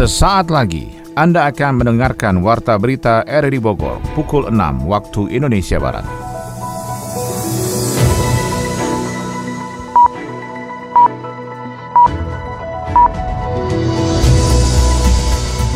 Sesaat lagi Anda akan mendengarkan Warta Berita RRI Bogor pukul 6 waktu Indonesia Barat.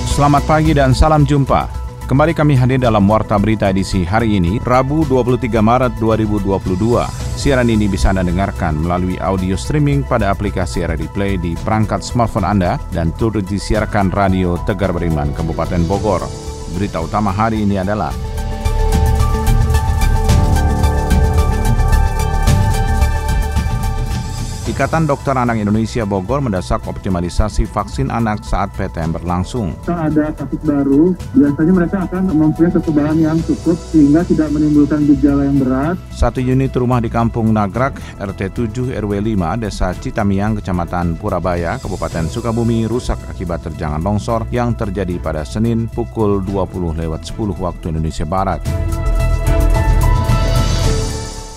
Selamat pagi dan salam jumpa. Kembali kami hadir dalam Warta Berita edisi hari ini, Rabu 23 Maret 2022. Siaran ini bisa Anda dengarkan melalui audio streaming pada aplikasi RRI Play di perangkat smartphone Anda dan turut disiarkan Radio Tegar Beriman Kabupaten Bogor. Berita utama hari ini adalah Ikatan Dokter Anak Indonesia Bogor mendesak optimalisasi vaksin anak saat PTM berlangsung. Kalau ada kasus baru, biasanya mereka akan mempunyai kekebalan yang cukup sehingga tidak menimbulkan gejala yang berat. Satu unit rumah di Kampung Nagrak, RT 7 RW 5, Desa Citamiang, Kecamatan Purabaya, Kabupaten Sukabumi rusak akibat terjangan longsor yang terjadi pada Senin pukul 20 lewat 10 waktu Indonesia Barat.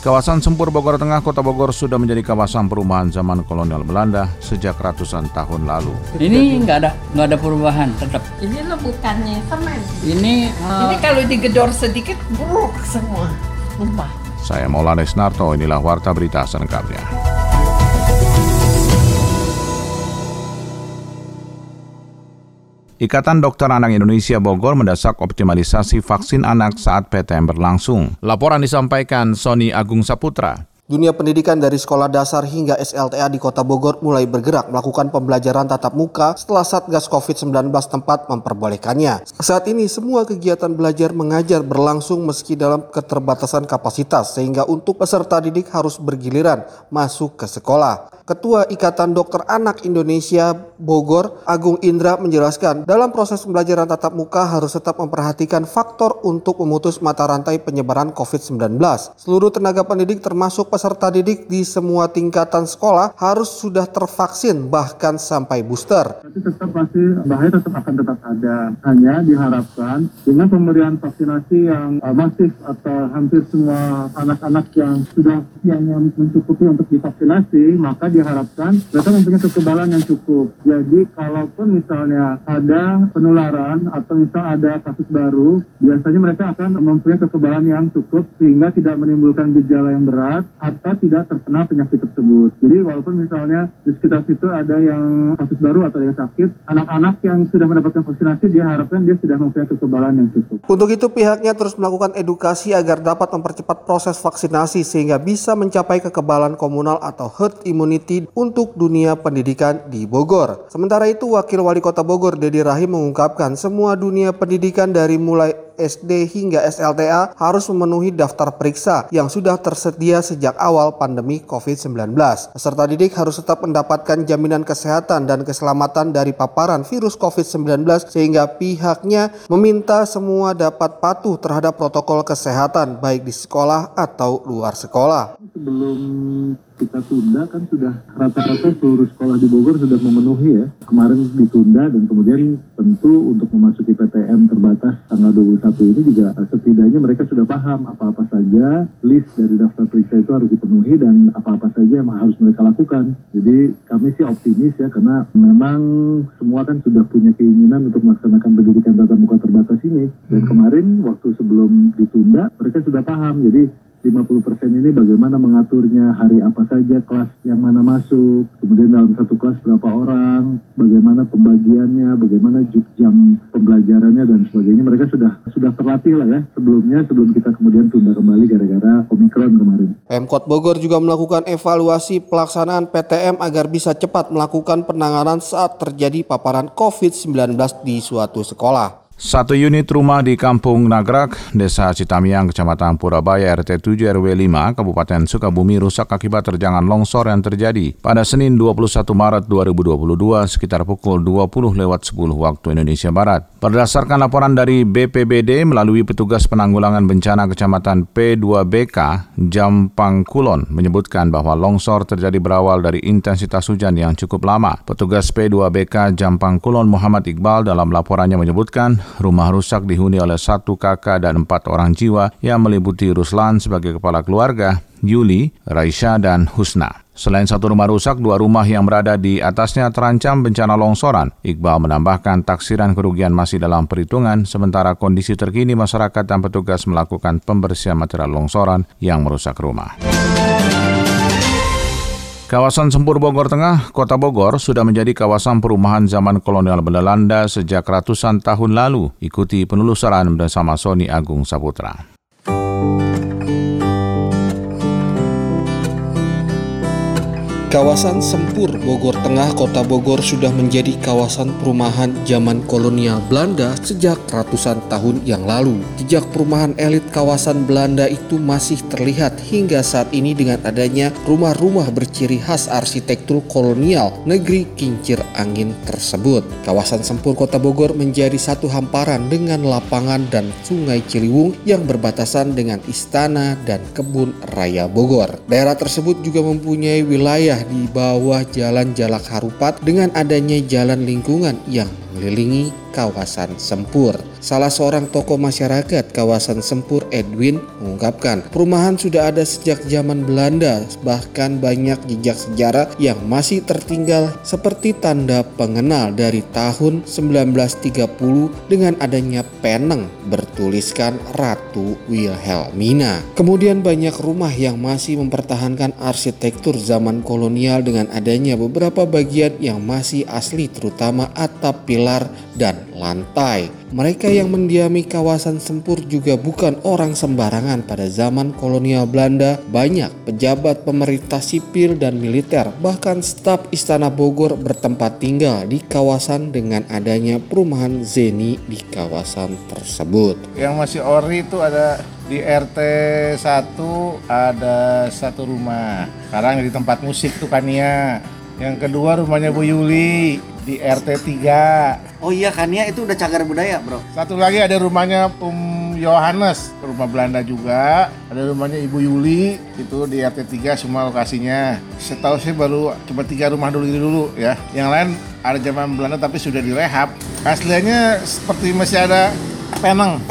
Kawasan Sempur Bogor Tengah, Kota Bogor sudah menjadi kawasan perumahan zaman kolonial Belanda sejak ratusan tahun lalu. Ini nggak ada nggak ada perubahan tetap. Ini lo bukannya semen. Ini uh, Ini kalau digedor sedikit buruk semua rumah. Saya Maulana Snarto, inilah Warta Berita selengkapnya. Ikatan Dokter Anak Indonesia Bogor mendesak optimalisasi vaksin anak saat PTM berlangsung. Laporan disampaikan Sony Agung Saputra. Dunia pendidikan dari sekolah dasar hingga SLTA di Kota Bogor mulai bergerak melakukan pembelajaran tatap muka setelah Satgas COVID-19 tempat memperbolehkannya. Saat ini semua kegiatan belajar mengajar berlangsung meski dalam keterbatasan kapasitas sehingga untuk peserta didik harus bergiliran masuk ke sekolah. Ketua Ikatan Dokter Anak Indonesia Bogor, Agung Indra menjelaskan, dalam proses pembelajaran tatap muka harus tetap memperhatikan faktor untuk memutus mata rantai penyebaran COVID-19. Seluruh tenaga pendidik termasuk peserta didik di semua tingkatan sekolah harus sudah tervaksin bahkan sampai booster. Tapi tetap pasti bahaya tetap akan tetap ada. Hanya diharapkan dengan pemberian vaksinasi yang uh, masif atau hampir semua anak-anak yang sudah usianya mencukupi untuk divaksinasi, maka diharapkan mereka mempunyai kekebalan yang cukup. Jadi kalaupun misalnya ada penularan atau misal ada kasus baru, biasanya mereka akan mempunyai kekebalan yang cukup sehingga tidak menimbulkan gejala yang berat atau tidak terkena penyakit tersebut. Jadi walaupun misalnya di sekitar situ ada yang kasus baru atau yang sakit, anak-anak yang sudah mendapatkan vaksinasi diharapkan dia sudah mempunyai kekebalan yang cukup. Untuk itu pihaknya terus melakukan edukasi agar dapat mempercepat proses vaksinasi sehingga bisa mencapai kekebalan komunal atau herd immunity untuk dunia pendidikan di Bogor. Sementara itu Wakil Wali Kota Bogor Dedi Rahim mengungkapkan semua dunia pendidikan dari mulai SD hingga SLTA harus memenuhi daftar periksa yang sudah tersedia sejak awal pandemi COVID-19. Peserta didik harus tetap mendapatkan jaminan kesehatan dan keselamatan dari paparan virus COVID-19 sehingga pihaknya meminta semua dapat patuh terhadap protokol kesehatan baik di sekolah atau luar sekolah. Sebelum kita tunda kan sudah rata-rata seluruh sekolah di Bogor sudah memenuhi ya. Kemarin ditunda dan kemudian tentu untuk memasuki PTM terbatas tanggal 21 ini juga setidaknya mereka sudah paham apa-apa saja list dari daftar periksa itu harus dipenuhi dan apa-apa saja yang harus mereka lakukan. Jadi kami sih optimis ya karena memang semua kan sudah punya keinginan untuk melaksanakan pendidikan tatap muka terbatas ini. Dan kemarin waktu sebelum ditunda mereka sudah paham. Jadi 50% ini bagaimana mengaturnya, hari apa saja kelas yang mana masuk, kemudian dalam satu kelas berapa orang, bagaimana pembagiannya, bagaimana jam pembelajarannya dan sebagainya. Mereka sudah sudah terlatih lah ya sebelumnya sebelum kita kemudian tunda kembali gara-gara Omikron kemarin. Pemkot Bogor juga melakukan evaluasi pelaksanaan PTM agar bisa cepat melakukan penanganan saat terjadi paparan COVID-19 di suatu sekolah. Satu unit rumah di Kampung Nagrak, Desa Citamiang, Kecamatan Purabaya, RT 7 RW 5, Kabupaten Sukabumi rusak akibat terjangan longsor yang terjadi pada Senin 21 Maret 2022 sekitar pukul 20 lewat 10 waktu Indonesia Barat. Berdasarkan laporan dari BPBD melalui petugas penanggulangan bencana Kecamatan P2BK, Jampang Kulon menyebutkan bahwa longsor terjadi berawal dari intensitas hujan yang cukup lama. Petugas P2BK Jampang Kulon Muhammad Iqbal dalam laporannya menyebutkan rumah rusak dihuni oleh satu kakak dan empat orang jiwa yang meliputi Ruslan sebagai kepala keluarga, Yuli, Raisha, dan Husna. Selain satu rumah rusak, dua rumah yang berada di atasnya terancam bencana longsoran. Iqbal menambahkan taksiran kerugian masih dalam perhitungan, sementara kondisi terkini masyarakat dan petugas melakukan pembersihan material longsoran yang merusak rumah. Kawasan Sempur Bogor Tengah, Kota Bogor sudah menjadi kawasan perumahan zaman kolonial Belanda sejak ratusan tahun lalu. Ikuti penelusuran bersama Sony Agung Saputra. Kawasan Sempur Bogor Tengah Kota Bogor sudah menjadi kawasan perumahan zaman kolonial Belanda sejak ratusan tahun yang lalu. Jejak perumahan elit kawasan Belanda itu masih terlihat hingga saat ini dengan adanya rumah-rumah berciri khas arsitektur kolonial negeri kincir angin tersebut. Kawasan Sempur Kota Bogor menjadi satu hamparan dengan lapangan dan sungai Ciliwung yang berbatasan dengan istana dan kebun raya Bogor. Daerah tersebut juga mempunyai wilayah di bawah Jalan Jalak Harupat dengan adanya jalan lingkungan yang mengelilingi kawasan Sempur. Salah seorang tokoh masyarakat kawasan Sempur Edwin mengungkapkan perumahan sudah ada sejak zaman Belanda bahkan banyak jejak sejarah yang masih tertinggal seperti tanda pengenal dari tahun 1930 dengan adanya peneng bertuliskan Ratu Wilhelmina. Kemudian banyak rumah yang masih mempertahankan arsitektur zaman kolonial dengan adanya beberapa bagian yang masih asli terutama atap pilar dan lantai. Mereka yang mendiami kawasan Sempur juga bukan orang sembarangan pada zaman kolonial Belanda. Banyak pejabat pemerintah sipil dan militer, bahkan staf Istana Bogor bertempat tinggal di kawasan dengan adanya perumahan Zeni di kawasan tersebut. Yang masih ori itu ada di RT 1 ada satu rumah. Sekarang di tempat musik tuh Kania. Yang kedua rumahnya Bu Yuli di RT 3. Oh iya kan ya itu udah cagar budaya bro. Satu lagi ada rumahnya Um Yohanes, rumah Belanda juga. Ada rumahnya Ibu Yuli, itu di RT 3 semua lokasinya. Setahu saya baru cuma tiga rumah dulu ini dulu ya. Yang lain ada zaman Belanda tapi sudah direhab. Aslinya seperti masih ada peneng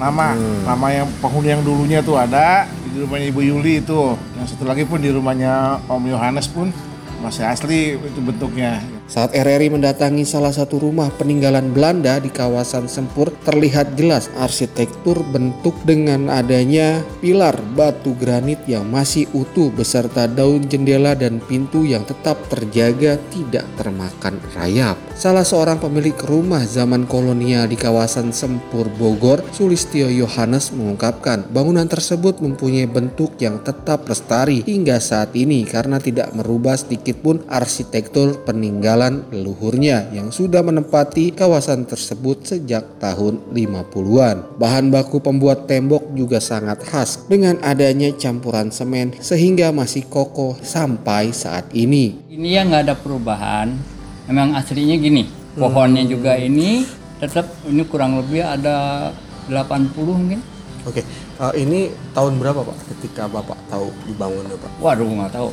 nama nama yang penghuni yang dulunya tuh ada di rumahnya Ibu Yuli itu. Yang satu lagi pun di rumahnya Om Yohanes pun masih asli itu bentuknya. Saat RRI mendatangi salah satu rumah peninggalan Belanda di kawasan Sempur, terlihat jelas arsitektur bentuk dengan adanya pilar batu granit yang masih utuh beserta daun jendela dan pintu yang tetap terjaga tidak termakan rayap. Salah seorang pemilik rumah zaman kolonial di kawasan Sempur Bogor, Sulistio Yohanes mengungkapkan bangunan tersebut mempunyai bentuk yang tetap lestari hingga saat ini karena tidak merubah sedikit pun arsitektur peninggalan leluhurnya yang sudah menempati kawasan tersebut sejak tahun 50-an. Bahan baku pembuat tembok juga sangat khas dengan adanya campuran semen sehingga masih kokoh sampai saat ini. Ini ya nggak ada perubahan. Memang aslinya gini. Pohonnya juga ini tetap ini kurang lebih ada 80 mungkin. Oke, eh, ini tahun berapa Pak ketika Bapak tahu dibangunnya Pak? Waduh nggak tahu.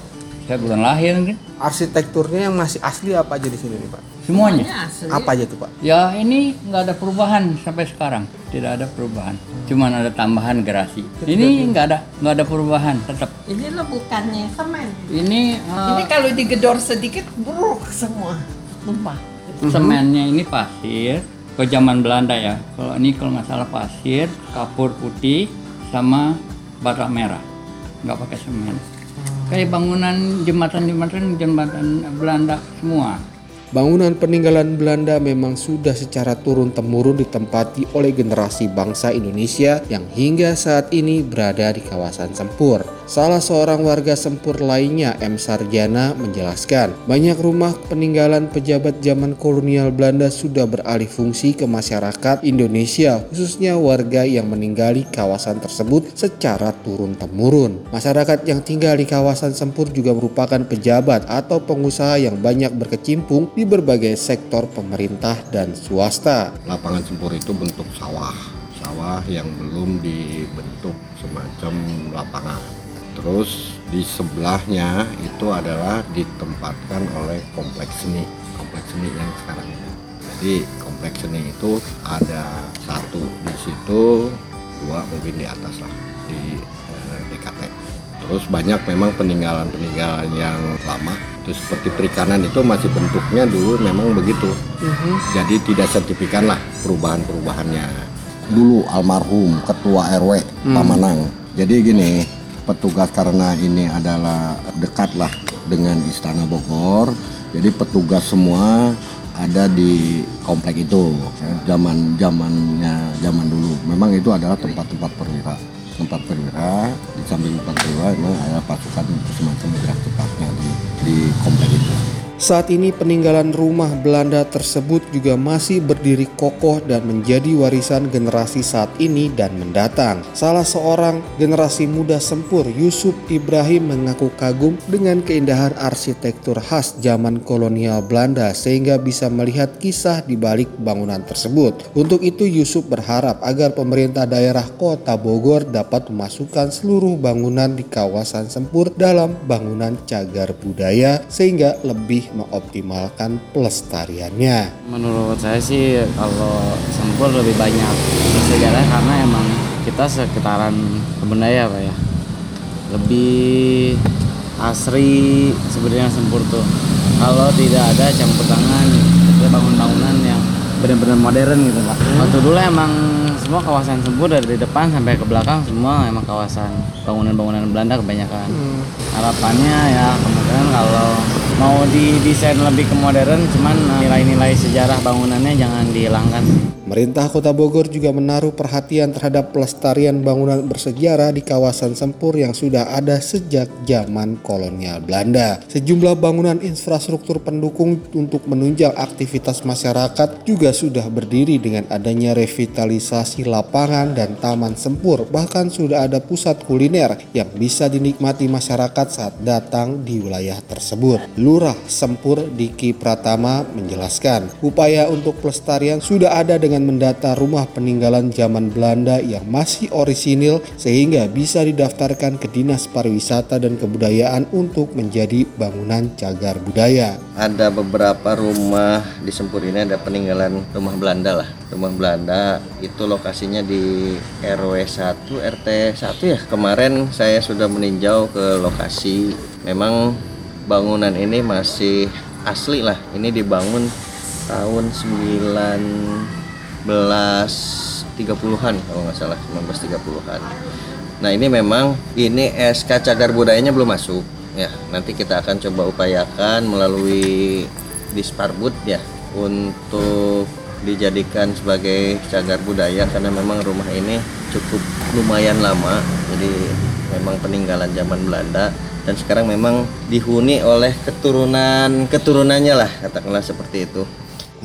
Saya bulan lahir mungkin. Arsitekturnya yang masih asli apa aja di sini nih Pak? Semuanya. Apa aja tuh Pak? Ya ini nggak ada perubahan sampai sekarang. Tidak ada perubahan. Cuman ada tambahan gerasi. Ini nggak ada nggak ada perubahan tetap. Ini lo bukannya semen. Ini eh, Ini kalau digedor sedikit buruk semua. Tumpah. semennya ini pasir. Ke zaman Belanda ya. Kalau ini kalau nggak salah pasir, kapur putih, sama bata merah. Nggak pakai semen. Kayak bangunan jembatan-jembatan jembatan Belanda semua. Bangunan peninggalan Belanda memang sudah secara turun-temurun ditempati oleh generasi bangsa Indonesia yang hingga saat ini berada di kawasan Sempur. Salah seorang warga Sempur lainnya, M. Sarjana, menjelaskan banyak rumah peninggalan pejabat zaman kolonial Belanda sudah beralih fungsi ke masyarakat Indonesia, khususnya warga yang meninggali kawasan tersebut secara turun-temurun. Masyarakat yang tinggal di kawasan Sempur juga merupakan pejabat atau pengusaha yang banyak berkecimpung di berbagai sektor pemerintah dan swasta. lapangan sempur itu bentuk sawah sawah yang belum dibentuk semacam lapangan terus di sebelahnya itu adalah ditempatkan oleh kompleks seni kompleks seni yang sekarang ini jadi kompleks seni itu ada satu di situ dua mungkin di atas lah di eh, DKT Terus banyak memang peninggalan-peninggalan yang lama. Terus seperti perikanan itu masih bentuknya dulu memang begitu. Jadi tidak signifikan lah perubahan-perubahannya. Dulu almarhum ketua RW Pamanang. Jadi gini, petugas karena ini adalah dekat lah dengan Istana Bogor. Jadi petugas semua ada di komplek itu zaman zamannya zaman dulu. Memang itu adalah tempat-tempat perwira. Tempat perwira di samping tempat perwira memang ada pasukan semacam gerak cepatnya di, di komplek itu Saat ini peninggalan rumah Belanda tersebut juga masih berdiri kokoh dan menjadi warisan generasi saat ini dan mendatang. Salah seorang generasi muda Sempur, Yusuf Ibrahim mengaku kagum dengan keindahan arsitektur khas zaman kolonial Belanda sehingga bisa melihat kisah di balik bangunan tersebut. Untuk itu Yusuf berharap agar pemerintah daerah Kota Bogor dapat memasukkan seluruh bangunan di kawasan Sempur dalam bangunan cagar budaya sehingga lebih mengoptimalkan pelestariannya. Menurut saya sih kalau Sempur lebih banyak sejarah karena emang kita sekitaran bendaya pak ya. Lebih asri sebenarnya Sempur tuh. Kalau tidak ada campur tangan kita bangun bangunan yang benar-benar modern gitu pak. Waktu dulu emang semua kawasan Sempur dari depan sampai ke belakang semua emang kawasan bangunan-bangunan Belanda kebanyakan. Harapannya ya kemungkinan kalau mau didesain lebih ke modern cuman nilai-nilai sejarah bangunannya jangan dihilangkan Pemerintah Kota Bogor juga menaruh perhatian terhadap pelestarian bangunan bersejarah di kawasan Sempur yang sudah ada sejak zaman kolonial Belanda. Sejumlah bangunan infrastruktur pendukung untuk menunjang aktivitas masyarakat juga sudah berdiri dengan adanya revitalisasi lapangan dan taman Sempur. Bahkan sudah ada pusat kuliner yang bisa dinikmati masyarakat saat datang di wilayah tersebut. Lurah Sempur Diki Pratama menjelaskan, upaya untuk pelestarian sudah ada dengan mendata rumah peninggalan zaman Belanda yang masih orisinil sehingga bisa didaftarkan ke Dinas Pariwisata dan Kebudayaan untuk menjadi bangunan cagar budaya. Ada beberapa rumah di Sempur ini ada peninggalan rumah Belanda lah. Rumah Belanda itu lokasinya di RW 1 RT 1 ya. Kemarin saya sudah meninjau ke lokasi. Memang bangunan ini masih asli lah. Ini dibangun tahun 1930-an kalau nggak salah 1930-an. Nah ini memang ini SK cagar budayanya belum masuk ya. Nanti kita akan coba upayakan melalui Disparbud ya untuk dijadikan sebagai cagar budaya karena memang rumah ini cukup lumayan lama. Jadi memang peninggalan zaman Belanda dan sekarang memang dihuni oleh keturunan keturunannya lah katakanlah seperti itu.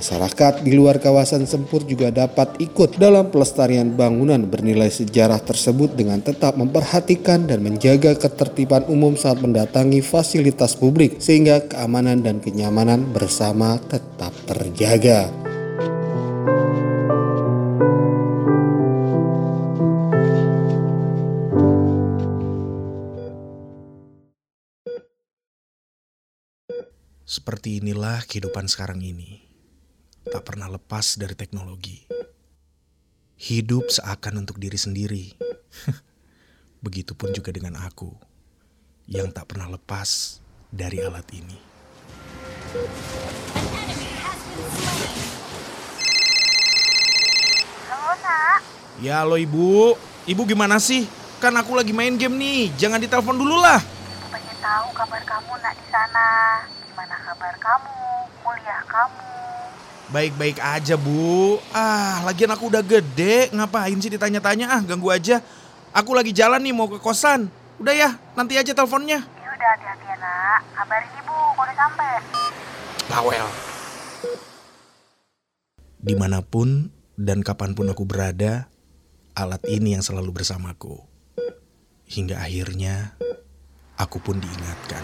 Masyarakat di luar kawasan Sempur juga dapat ikut dalam pelestarian bangunan bernilai sejarah tersebut dengan tetap memperhatikan dan menjaga ketertiban umum saat mendatangi fasilitas publik sehingga keamanan dan kenyamanan bersama tetap terjaga. Seperti inilah kehidupan sekarang ini. Tak pernah lepas dari teknologi. Hidup seakan untuk diri sendiri. Begitupun juga dengan aku yang tak pernah lepas dari alat ini. Halo, Nak. Ya lo ibu, ibu gimana sih? Kan aku lagi main game nih, jangan ditelepon dulu lah. Pengen tahu kabar kamu, Nak, di sana. Gimana kabar kamu? Kuliah kamu? Baik-baik aja bu. Ah, lagian aku udah gede, ngapain sih ditanya-tanya? Ah, ganggu aja. Aku lagi jalan nih mau ke kosan. Udah ya, nanti aja teleponnya. Ya udah hati-hati ya, Nak. Kabarin Ibu kalau udah sampai. Bawel. Di mana pun dan kapan pun aku berada, alat ini yang selalu bersamaku. Hingga akhirnya, aku pun diingatkan.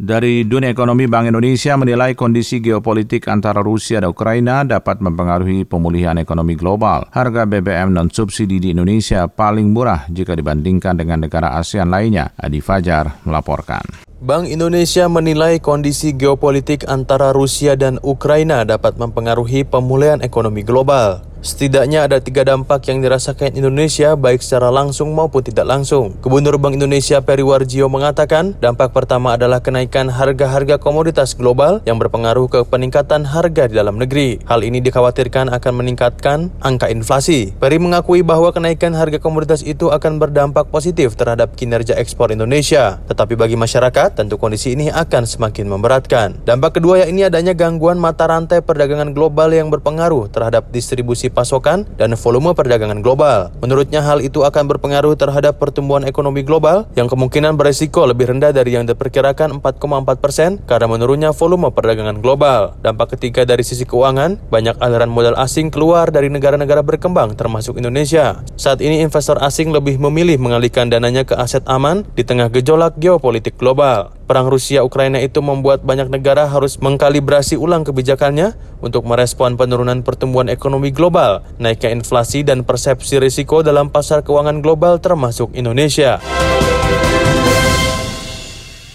Dari dunia ekonomi, Bank Indonesia menilai kondisi geopolitik antara Rusia dan Ukraina dapat mempengaruhi pemulihan ekonomi global. Harga BBM non-subsidi di Indonesia paling murah jika dibandingkan dengan negara ASEAN lainnya. Adi Fajar melaporkan. Bank Indonesia menilai kondisi geopolitik antara Rusia dan Ukraina dapat mempengaruhi pemulihan ekonomi global. Setidaknya ada tiga dampak yang dirasakan Indonesia baik secara langsung maupun tidak langsung. Gubernur Bank Indonesia Peri Warjio mengatakan dampak pertama adalah kenaikan harga-harga komoditas global yang berpengaruh ke peningkatan harga di dalam negeri. Hal ini dikhawatirkan akan meningkatkan angka inflasi. Peri mengakui bahwa kenaikan harga komoditas itu akan berdampak positif terhadap kinerja ekspor Indonesia. Tetapi bagi masyarakat, tentu kondisi ini akan semakin memberatkan. Dampak kedua yakni adanya gangguan mata rantai perdagangan global yang berpengaruh terhadap distribusi pasokan dan volume perdagangan global. Menurutnya hal itu akan berpengaruh terhadap pertumbuhan ekonomi global yang kemungkinan beresiko lebih rendah dari yang diperkirakan 4,4 persen karena menurunnya volume perdagangan global. Dampak ketiga dari sisi keuangan, banyak aliran modal asing keluar dari negara-negara berkembang termasuk Indonesia. Saat ini investor asing lebih memilih mengalihkan dananya ke aset aman di tengah gejolak geopolitik global. Perang Rusia-Ukraina itu membuat banyak negara harus mengkalibrasi ulang kebijakannya untuk merespon penurunan pertumbuhan ekonomi global, naiknya inflasi dan persepsi risiko dalam pasar keuangan global termasuk Indonesia.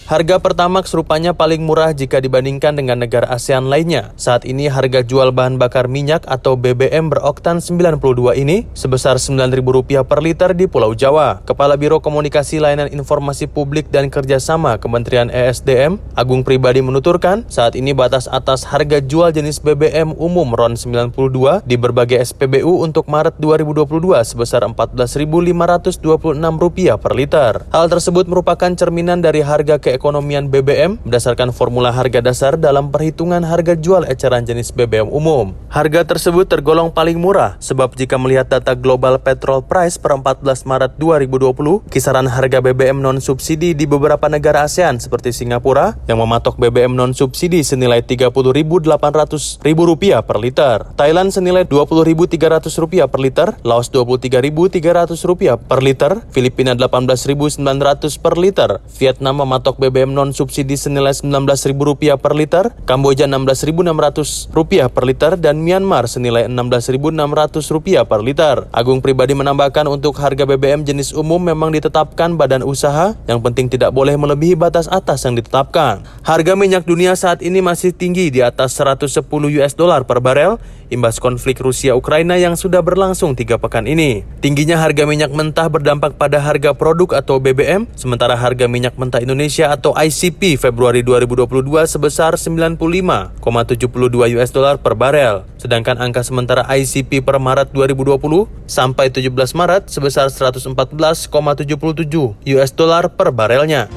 Harga Pertamax rupanya paling murah jika dibandingkan dengan negara ASEAN lainnya. Saat ini harga jual bahan bakar minyak atau BBM beroktan 92 ini sebesar Rp9.000 per liter di Pulau Jawa. Kepala Biro Komunikasi Layanan Informasi Publik dan Kerjasama Kementerian ESDM, Agung Pribadi menuturkan, saat ini batas atas harga jual jenis BBM umum RON 92 di berbagai SPBU untuk Maret 2022 sebesar Rp14.526 per liter. Hal tersebut merupakan cerminan dari harga ke keekonomian BBM berdasarkan formula harga dasar dalam perhitungan harga jual eceran jenis BBM umum. Harga tersebut tergolong paling murah sebab jika melihat data Global Petrol Price per 14 Maret 2020, kisaran harga BBM non-subsidi di beberapa negara ASEAN seperti Singapura yang mematok BBM non-subsidi senilai Rp30.800 per liter, Thailand senilai Rp20.300 per liter, Laos Rp23.300 per liter, Filipina Rp18.900 per liter, Vietnam mematok BBM non subsidi senilai Rp19.000 per liter, Kamboja Rp16.600 per liter, dan Myanmar senilai Rp16.600 per liter. Agung pribadi menambahkan untuk harga BBM jenis umum memang ditetapkan badan usaha, yang penting tidak boleh melebihi batas atas yang ditetapkan. Harga minyak dunia saat ini masih tinggi di atas 110 US dollar per barel, imbas konflik Rusia-Ukraina yang sudah berlangsung tiga pekan ini. Tingginya harga minyak mentah berdampak pada harga produk atau BBM, sementara harga minyak mentah Indonesia atau ICP Februari 2022 sebesar 95,72 US dollar per barel. Sedangkan angka sementara ICP per Maret 2020 sampai 17 Maret sebesar 114,77 US dollar per barelnya.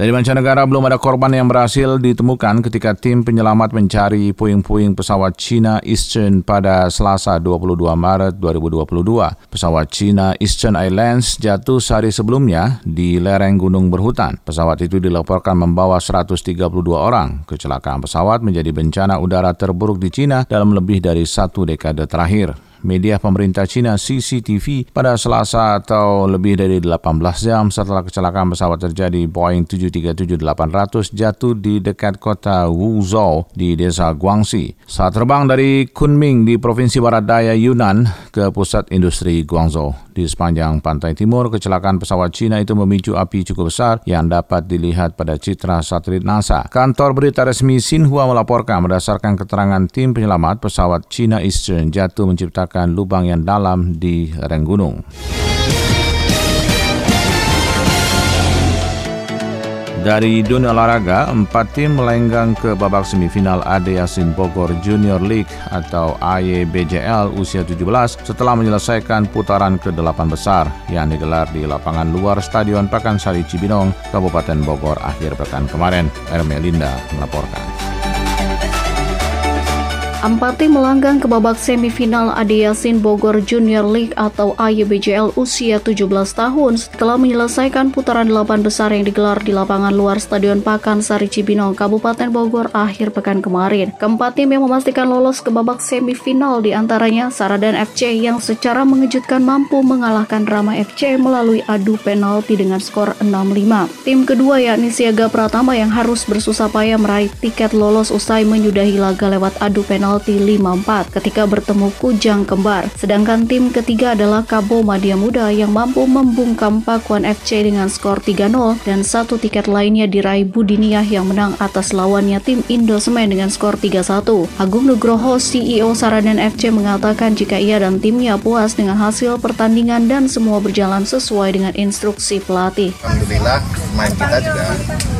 Dari mancanegara belum ada korban yang berhasil ditemukan ketika tim penyelamat mencari puing-puing pesawat China Eastern pada Selasa 22 Maret 2022. Pesawat China Eastern Airlines jatuh sehari sebelumnya di lereng gunung berhutan. Pesawat itu dilaporkan membawa 132 orang. Kecelakaan pesawat menjadi bencana udara terburuk di China dalam lebih dari satu dekade terakhir media pemerintah Cina CCTV pada Selasa atau lebih dari 18 jam setelah kecelakaan pesawat terjadi Boeing 737-800 jatuh di dekat kota Wuzhou di desa Guangxi. Saat terbang dari Kunming di Provinsi Barat Daya Yunnan ke pusat industri Guangzhou. Di sepanjang pantai timur, kecelakaan pesawat Cina itu memicu api cukup besar yang dapat dilihat pada citra satelit NASA. Kantor berita resmi Xinhua melaporkan berdasarkan keterangan tim penyelamat pesawat Cina Eastern jatuh menciptakan menciptakan lubang yang dalam di lereng gunung. Dari dunia olahraga, empat tim melenggang ke babak semifinal Ade Yasin Bogor Junior League atau AYBJL usia 17 setelah menyelesaikan putaran ke-8 besar yang digelar di lapangan luar Stadion Pakansari Cibinong, Kabupaten Bogor akhir pekan kemarin. Ermelinda melaporkan. Empat tim melanggang ke babak semifinal Ade Yasin Bogor Junior League atau AYBJL usia 17 tahun setelah menyelesaikan putaran 8 besar yang digelar di lapangan luar Stadion Pakansari Cibinong, Kabupaten Bogor akhir pekan kemarin. Keempat tim yang memastikan lolos ke babak semifinal di antaranya Saradan FC yang secara mengejutkan mampu mengalahkan Rama FC melalui adu penalti dengan skor 6-5. Tim kedua yakni Siaga Pratama yang harus bersusah payah meraih tiket lolos usai menyudahi laga lewat adu penalti penalti 5-4 ketika bertemu Kujang Kembar. Sedangkan tim ketiga adalah Kabo Madia Muda yang mampu membungkam Pakuan FC dengan skor 3-0 dan satu tiket lainnya diraih Budiniah yang menang atas lawannya tim Indosemen dengan skor 3-1. Agung Nugroho, CEO Saradan FC mengatakan jika ia dan timnya puas dengan hasil pertandingan dan semua berjalan sesuai dengan instruksi pelatih. Alhamdulillah main kita juga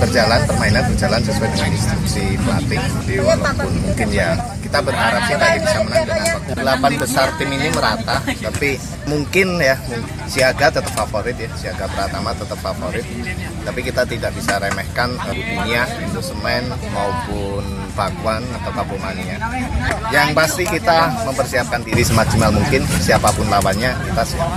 berjalan, permainan berjalan sesuai dengan instruksi pelatih. Walaupun mungkin ya kita berharap sih bisa menang dengan waktu. Delapan besar tim ini merata, tapi mungkin ya Siaga tetap favorit ya, Siaga Pratama tetap favorit. Tapi kita tidak bisa remehkan dunia, Indosemen maupun Pakuan atau Kabumania. Yang pasti kita mempersiapkan diri semaksimal mungkin, siapa pun lawannya kita siap.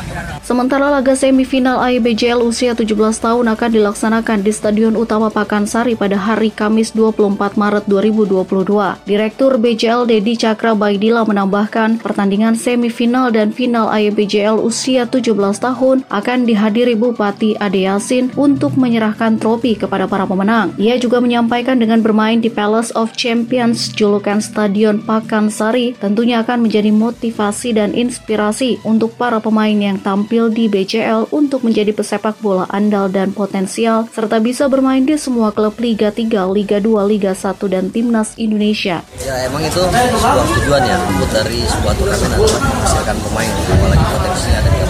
Sementara laga semifinal AIBJL usia 17 tahun akan dilaksanakan di Stadion Utama Pakansari pada hari Kamis 24 Maret 2022. Direktur BJL Dedi Cakra Baidila menambahkan pertandingan semifinal dan final AIBJL usia 17 tahun akan dihadiri Bupati Ade Yasin untuk menyerahkan trofi kepada para pemenang. Ia juga menyampaikan dengan bermain di Palace of Champions julukan Stadion Pakansari tentunya akan menjadi motivasi dan inspirasi untuk para pemain yang tampil di BCL untuk menjadi pesepak bola andal dan potensial serta bisa bermain di semua klub Liga 3, Liga 2, Liga 1 dan Timnas Indonesia. Ya emang itu sebuah tujuan ya dari sebuah turnamen menghasilkan pemain apalagi potensinya ada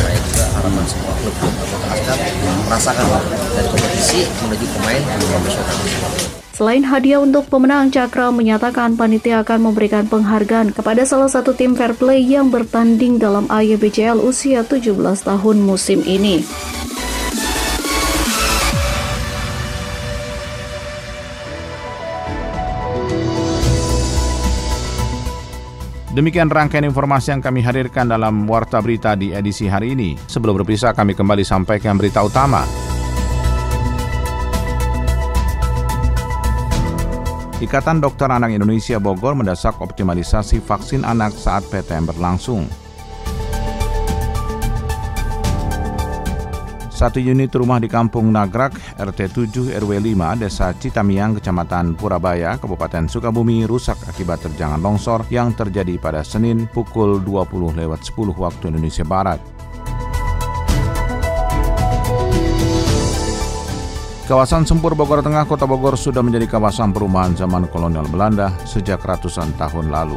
saya juga harapan semua klub-klub atau askat merasakan dari kompetisi menuju pemain profesional. Selain hadiah untuk pemenang, Cakra menyatakan panitia akan memberikan penghargaan kepada salah satu tim fair play yang bertanding dalam AYBCL usia 17 tahun musim ini. Demikian rangkaian informasi yang kami hadirkan dalam Warta Berita di edisi hari ini. Sebelum berpisah, kami kembali sampaikan berita utama. Ikatan Dokter Anak Indonesia Bogor mendesak optimalisasi vaksin anak saat PTM berlangsung. Satu unit rumah di Kampung Nagrak, RT 7 RW 5, Desa Citamiang, Kecamatan Purabaya, Kabupaten Sukabumi rusak akibat terjangan longsor yang terjadi pada Senin pukul 20 lewat 10 waktu Indonesia Barat. Kawasan Sempur Bogor Tengah, Kota Bogor sudah menjadi kawasan perumahan zaman kolonial Belanda sejak ratusan tahun lalu.